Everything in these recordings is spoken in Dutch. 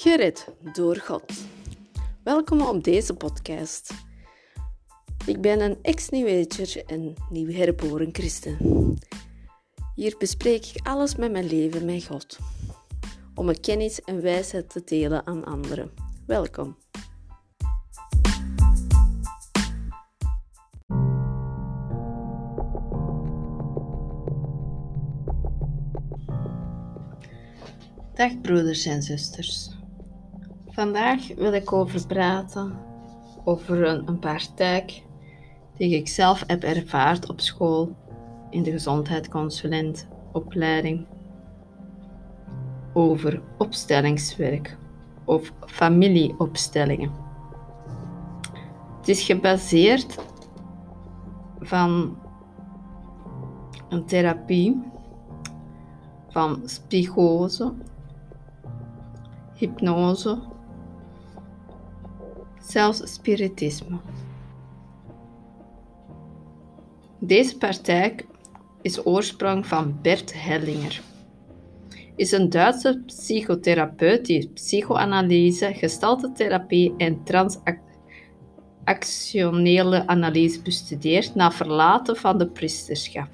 Gered door God. Welkom op deze podcast. Ik ben een ex-New en nieuw herboren christen. Hier bespreek ik alles met mijn leven met God, om mijn kennis en wijsheid te delen aan anderen. Welkom. Dag broeders en zusters. Vandaag wil ik over praten over een, een taken die ik zelf heb ervaard op school in de gezondheidsconsulentopleiding over opstellingswerk of familieopstellingen. Het is gebaseerd van een therapie van psychose, hypnose zelfs spiritisme. Deze praktijk is oorsprong van Bert Hellinger. Is een Duitse psychotherapeut die psychoanalyse, gestaltetherapie en transactionele analyse bestudeert na verlaten van de priesterschap.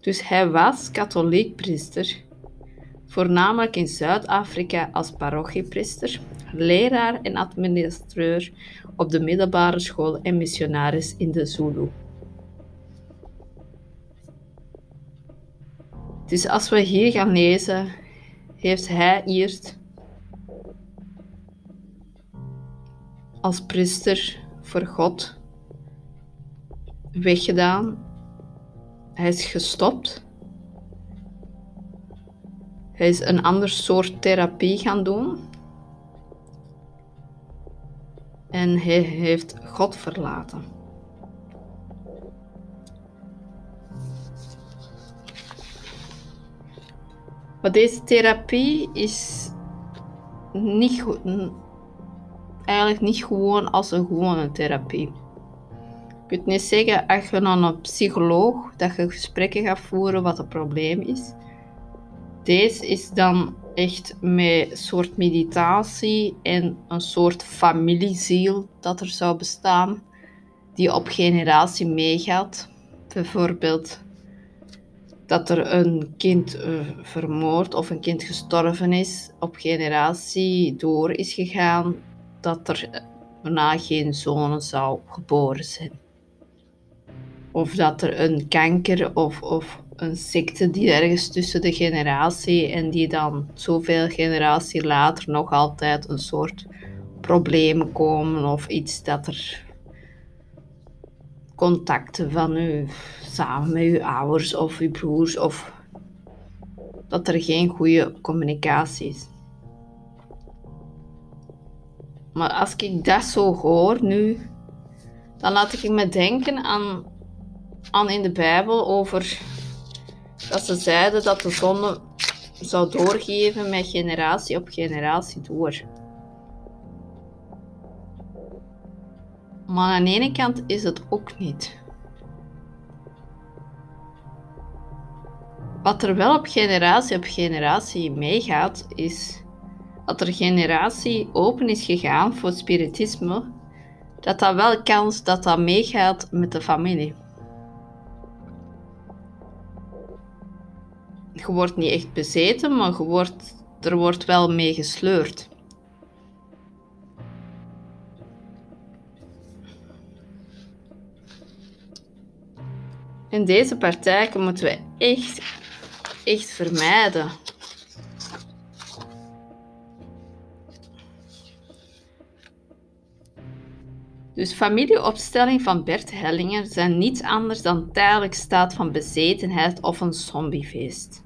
Dus hij was katholiek priester voornamelijk in Zuid-Afrika als parochiepriester, leraar en administrateur op de middelbare school en missionaris in de Zulu. Dus als we hier gaan lezen, heeft hij eerst als priester voor God weggedaan. Hij is gestopt hij is een ander soort therapie gaan doen. En hij heeft God verlaten. Maar deze therapie is niet, eigenlijk niet gewoon als een gewone therapie. Je kunt niet zeggen als je naar een psycholoog dat je gesprekken gaat voeren wat het probleem is. Deze is dan echt met een soort meditatie en een soort familieziel dat er zou bestaan, die op generatie meegaat. Bijvoorbeeld dat er een kind uh, vermoord of een kind gestorven is, op generatie door is gegaan, dat er daarna geen zonen zou geboren zijn. Of dat er een kanker of, of een ziekte die ergens tussen de generatie en die dan zoveel generatie later nog altijd een soort problemen komen of iets dat er contacten van u samen met uw ouders of uw broers of dat er geen goede communicatie is. Maar als ik dat zo hoor nu, dan laat ik me denken aan, aan in de Bijbel over dat ze zeiden dat de zon zou doorgeven met generatie op generatie door. Maar aan de ene kant is het ook niet. Wat er wel op generatie op generatie meegaat, is dat er generatie open is gegaan voor spiritisme, dat dat wel kans dat dat meegaat met de familie. Je wordt niet echt bezeten, maar je wordt, er wordt wel mee gesleurd. En deze praktijken moeten we echt, echt vermijden. Dus familieopstelling van Bert Hellinger zijn niets anders dan tijdelijk staat van bezetenheid of een zombiefeest.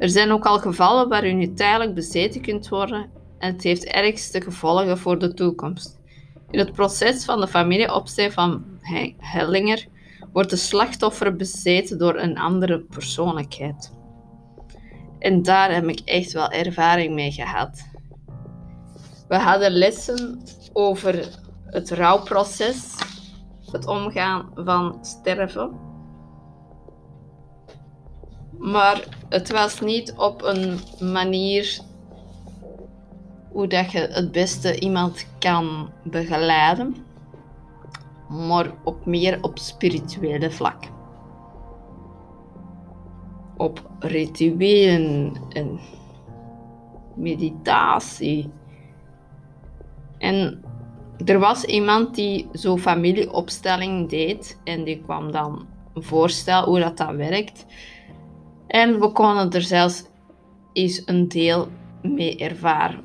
Er zijn ook al gevallen waarin u tijdelijk bezeten kunt worden en het heeft ergste gevolgen voor de toekomst. In het proces van de familieopstelling van Hellinger wordt de slachtoffer bezeten door een andere persoonlijkheid. En daar heb ik echt wel ervaring mee gehad. We hadden lessen over het rouwproces, het omgaan van sterven. Maar het was niet op een manier hoe dat je het beste iemand kan begeleiden, maar op meer op spirituele vlak. Op rituelen en meditatie. En er was iemand die zo familieopstelling deed en die kwam dan voorstellen hoe dat, dat werkt. En we konden er zelfs eens een deel mee ervaren.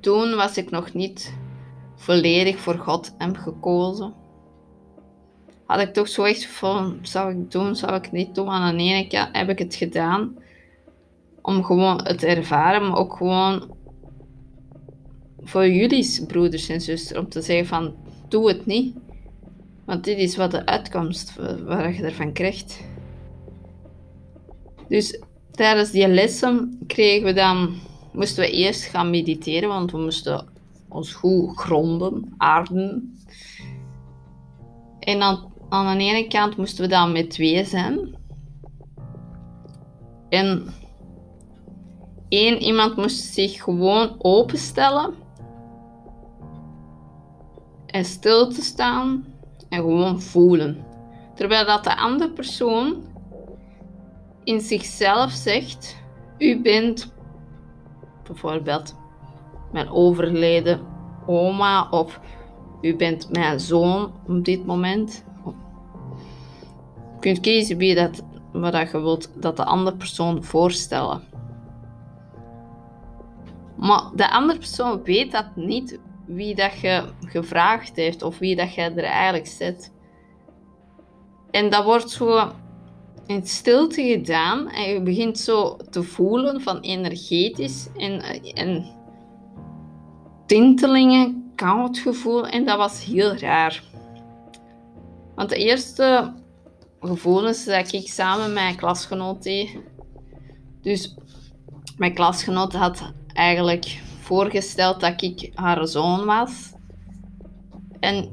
Toen was ik nog niet volledig voor God heb gekozen. Had ik toch zo echt van, zou ik doen, zou ik niet doen. Aan de ene kant heb ik het gedaan om gewoon het ervaren, maar ook gewoon voor jullie broeders en zusters, om te zeggen van, doe het niet. Want dit is wat de uitkomst waar je ervan krijgt. Dus tijdens die lessen kregen we dan, moesten we eerst gaan mediteren, want we moesten ons goed gronden, aarden. En aan, aan de ene kant moesten we dan met twee zijn. En één iemand moest zich gewoon openstellen en stil te staan en gewoon voelen. Terwijl dat de andere persoon in zichzelf zegt: U bent bijvoorbeeld mijn overleden oma of u bent mijn zoon op dit moment. Je kunt kiezen wie dat, wat je wilt dat de andere persoon voorstellen. Maar de andere persoon weet dat niet wie dat je gevraagd heeft of wie dat je er eigenlijk zit. En dat wordt zo in stilte gedaan en je begint zo te voelen van energetisch en, en tintelingen, koud gevoel en dat was heel raar. Want de eerste gevoelens dat ik samen met mijn klasgenoot dus mijn klasgenoot had eigenlijk voorgesteld dat ik haar zoon was. En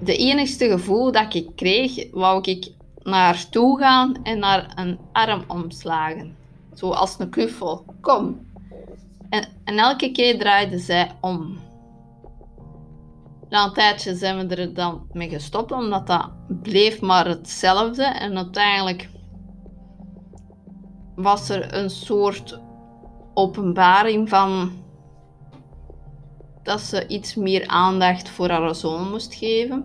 de enigste gevoel dat ik kreeg, wou ik naar toe gaan en naar een arm omslagen. Zoals een knuffel. Kom. En, en elke keer draaide zij om. Na een tijdje zijn we er dan mee gestopt, omdat dat bleef maar hetzelfde. En uiteindelijk was er een soort openbaring van dat ze iets meer aandacht voor haar zoon moest geven.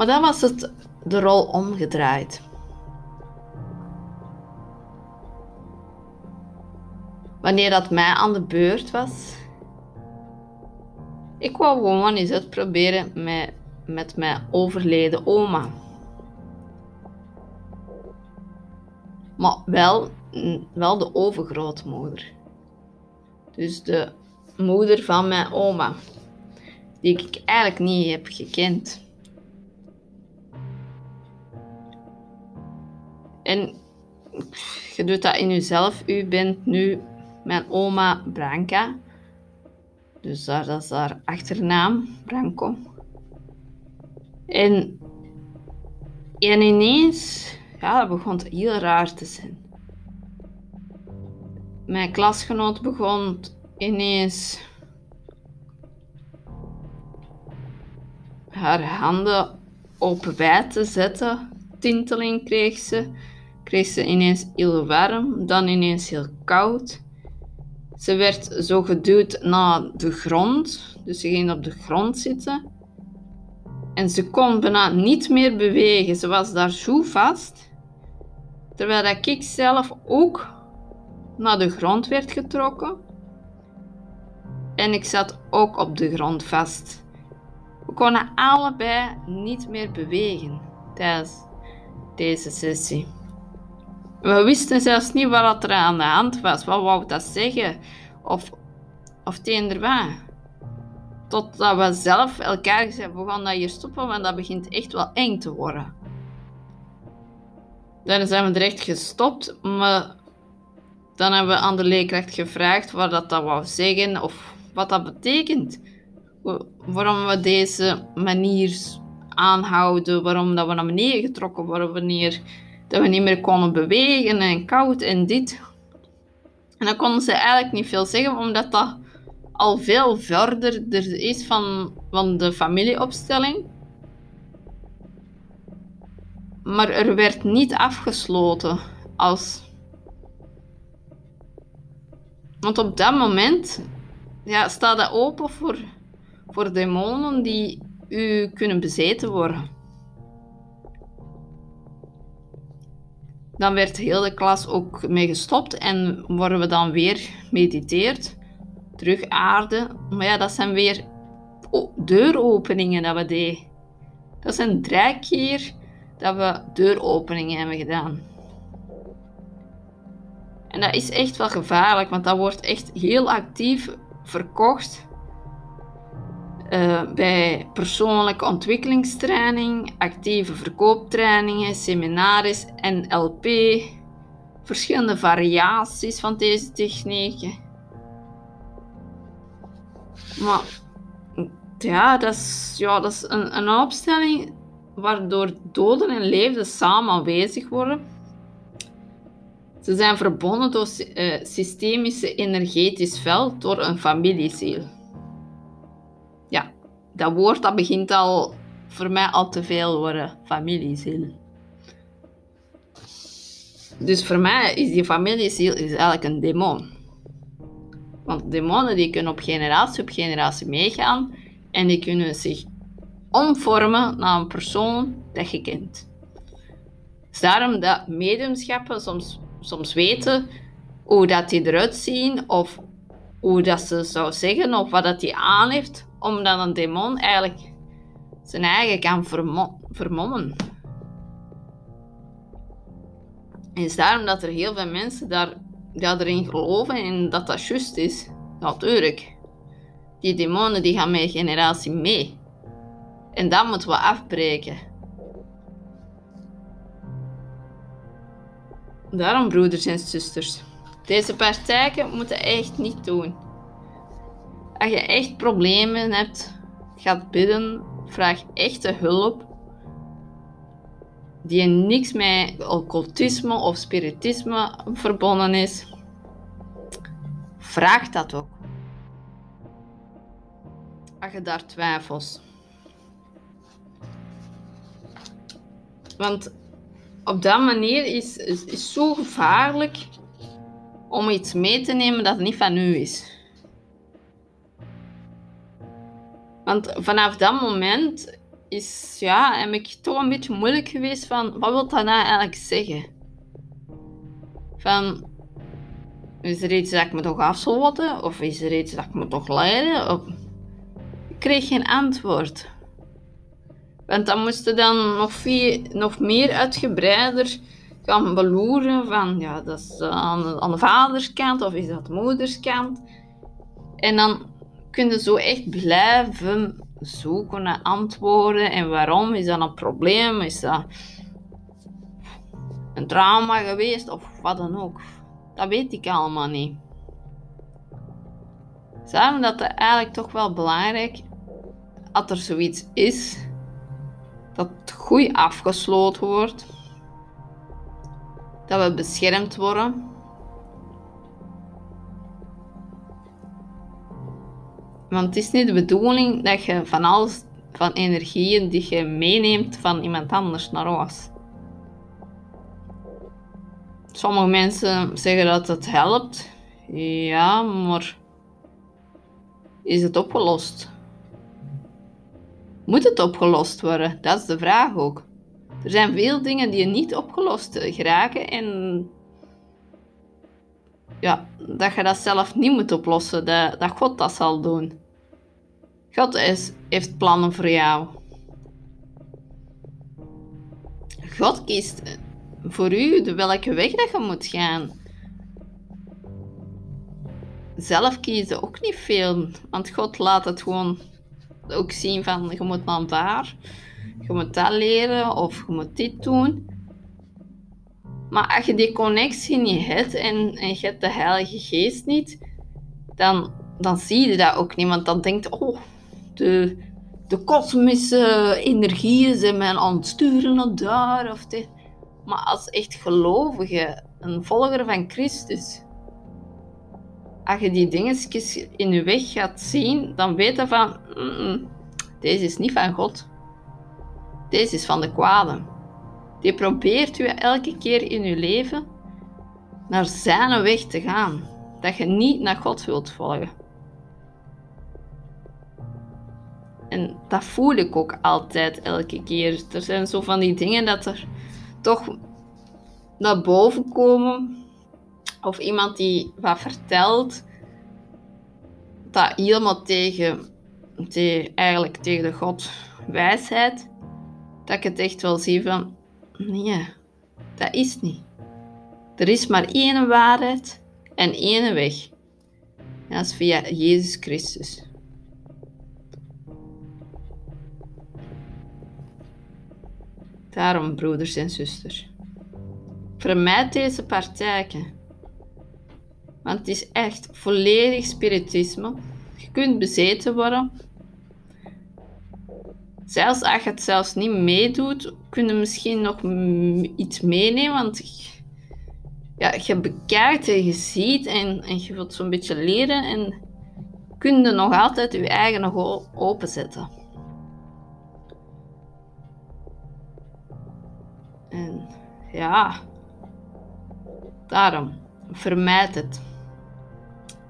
Maar dan was het de rol omgedraaid. Wanneer dat mij aan de beurt was, ik wou gewoon eens uitproberen met, met mijn overleden oma. Maar wel, wel de overgrootmoeder. Dus de moeder van mijn oma. Die ik eigenlijk niet heb gekend. En je doet dat in jezelf. U bent nu mijn oma Branca. Dus dat is haar achternaam, Branco. En, en ineens, ja, dat begon heel raar te zijn. Mijn klasgenoot begon ineens haar handen op te zetten. Tinteling kreeg ze. Kreeg ze ineens heel warm, dan ineens heel koud. Ze werd zo geduwd naar de grond, dus ze ging op de grond zitten. En ze kon bijna niet meer bewegen, ze was daar zo vast. Terwijl ik zelf ook naar de grond werd getrokken. En ik zat ook op de grond vast. We konden allebei niet meer bewegen tijdens deze sessie. We wisten zelfs niet wat er aan de hand was. Wat wou dat zeggen? Of, of het een Totdat we zelf elkaar gezegd we gaan dat hier stoppen, want dat begint echt wel eng te worden. Dan zijn we er echt gestopt, maar dan hebben we aan de leerkracht gevraagd wat dat, dat wou zeggen of wat dat betekent. Waarom we deze manier aanhouden, waarom dat we naar beneden getrokken worden wanneer dat we niet meer konden bewegen en koud en dit. En dan konden ze eigenlijk niet veel zeggen, omdat dat al veel verder is van, van de familieopstelling. Maar er werd niet afgesloten als. Want op dat moment ja, staat dat open voor, voor demonen die u kunnen bezeten worden. Dan werd heel de klas ook mee gestopt en worden we dan weer mediteerd. Terug aarde. Maar ja, dat zijn weer deuropeningen dat we deden. Dat zijn drie keer dat we deuropeningen hebben gedaan. En dat is echt wel gevaarlijk, want dat wordt echt heel actief verkocht uh, bij persoonlijke ontwikkelingstraining, actieve verkooptrainingen, seminaries, NLP, verschillende variaties van deze technieken. Maar ja, dat is, ja, dat is een, een opstelling waardoor doden en levenden samen aanwezig worden. Ze zijn verbonden door uh, systemische energetisch veld door een familieziel dat woord dat begint al voor mij al te veel worden. Familieziel. Dus voor mij is die familieziel is eigenlijk een demon. Want demonen die kunnen op generatie op generatie meegaan en die kunnen zich omvormen naar een persoon dat je kent. Daarom dat mediumschappen soms, soms weten hoe dat die eruit zien of hoe dat ze zou zeggen of wat dat die aan heeft omdat een demon eigenlijk zijn eigen kan vermommen. En is daarom dat er heel veel mensen daar, ja, geloven en dat dat juist is. Natuurlijk. Die demonen die gaan met generatie mee. En dat moeten we afbreken. Daarom, broeders en zusters. Deze praktijken moeten echt niet doen. Als je echt problemen hebt, gaat bidden, vraag echte hulp. Die niks met occultisme of spiritisme verbonden is. Vraag dat ook. Als je daar twijfels. Want op dat manier is het zo gevaarlijk om iets mee te nemen dat niet van u is. Want vanaf dat moment is, ja, ik toch een beetje moeilijk geweest van, wat wil dat nou eigenlijk zeggen? Van, is er iets dat ik me toch afsloten? Of is er iets dat ik me toch leiden? Ik kreeg geen antwoord. Want dan moesten dan nog, veel, nog meer uitgebreider gaan beloeren van, ja, dat is aan de, aan de vaderskant of is dat de moederskant? En dan kun je zo echt blijven zoeken naar antwoorden. En waarom? Is dat een probleem? Is dat een trauma geweest? Of wat dan ook. Dat weet ik allemaal niet. Daarom dat het eigenlijk toch wel belangrijk dat er zoiets is dat het goed afgesloten wordt, dat we beschermd worden Want het is niet de bedoeling dat je van alles, van energieën die je meeneemt van iemand anders naar huis. Sommige mensen zeggen dat het helpt. Ja, maar is het opgelost? Moet het opgelost worden? Dat is de vraag ook. Er zijn veel dingen die niet opgelost geraken en ja, dat je dat zelf niet moet oplossen, dat, dat God dat zal doen. God is, heeft plannen voor jou. God kiest voor u de welke weg dat je moet gaan. Zelf kiezen ook niet veel, want God laat het gewoon ook zien van je moet naar daar, je moet dat leren of je moet dit doen. Maar als je die connectie niet hebt en, je hebt de Heilige Geest niet, dan, dan zie je dat ook niet. Want dan denkt, oh, de, de kosmische energieën zijn mij aan het daar of dit. Maar als echt gelovige, een volger van Christus, als je die dingetjes in je weg gaat zien, dan weet je van, deze is niet van God. Deze is van de kwade. Die probeert u elke keer in uw leven naar zijn weg te gaan. Dat je niet naar God wilt volgen. En dat voel ik ook altijd elke keer. Er zijn zo van die dingen dat er toch naar boven komen. Of iemand die wat vertelt. Dat helemaal tegen, tegen, eigenlijk tegen de God wijsheid. Dat ik het echt wel zie van, nee, dat is niet. Er is maar één waarheid en één weg. Dat is via Jezus Christus. Daarom, broeders en zusters, vermijd deze praktijken. Want het is echt volledig spiritisme. Je kunt bezeten worden. Zelfs als je het zelfs niet meedoet, kun je misschien nog iets meenemen. Want ja, je bekijkt en je ziet en, en je wilt zo'n beetje leren. En kun je nog altijd je eigen nog openzetten. En ja, daarom vermijd het.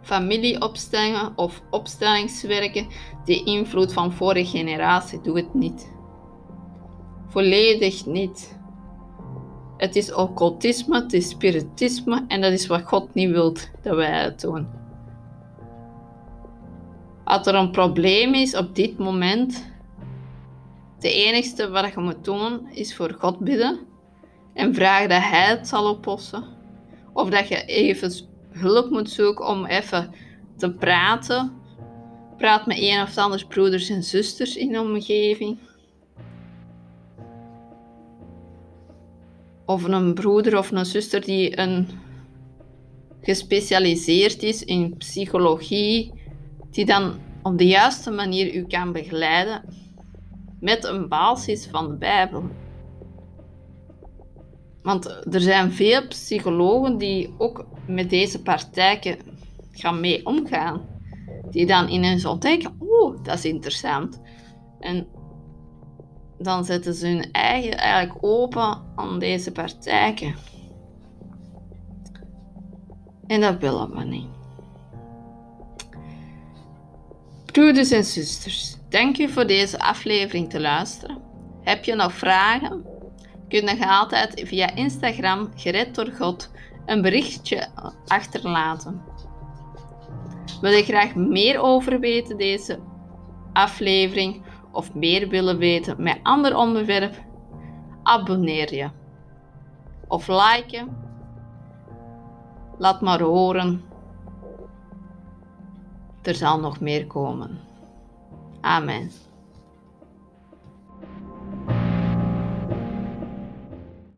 Familieopstellingen of opstellingswerken die invloed van vorige generatie, doe het niet. Volledig niet. Het is occultisme, het is spiritisme en dat is wat God niet wil dat wij het doen. Als er een probleem is op dit moment, de enigste wat je moet doen is voor God bidden en vraag dat Hij het zal oplossen. Of dat je even hulp moet zoeken om even te praten. Praat met een of andere broeders en zusters in de omgeving. Of een broeder of een zuster die een gespecialiseerd is in psychologie, die dan op de juiste manier u kan begeleiden met een basis van de Bijbel. Want er zijn veel psychologen die ook met deze praktijken gaan mee omgaan. Die dan ineens ontdekken, oeh, dat is interessant. En dan zetten ze hun eigen eigenlijk open aan deze praktijken. En dat willen we niet. Broeders en zusters, dank u voor deze aflevering te luisteren. Heb je nog vragen? kun je altijd via Instagram Gered door God een berichtje achterlaten. Wil je graag meer over weten deze aflevering of meer willen weten met ander onderwerp? Abonneer je of like. Laat maar horen. Er zal nog meer komen. Amen.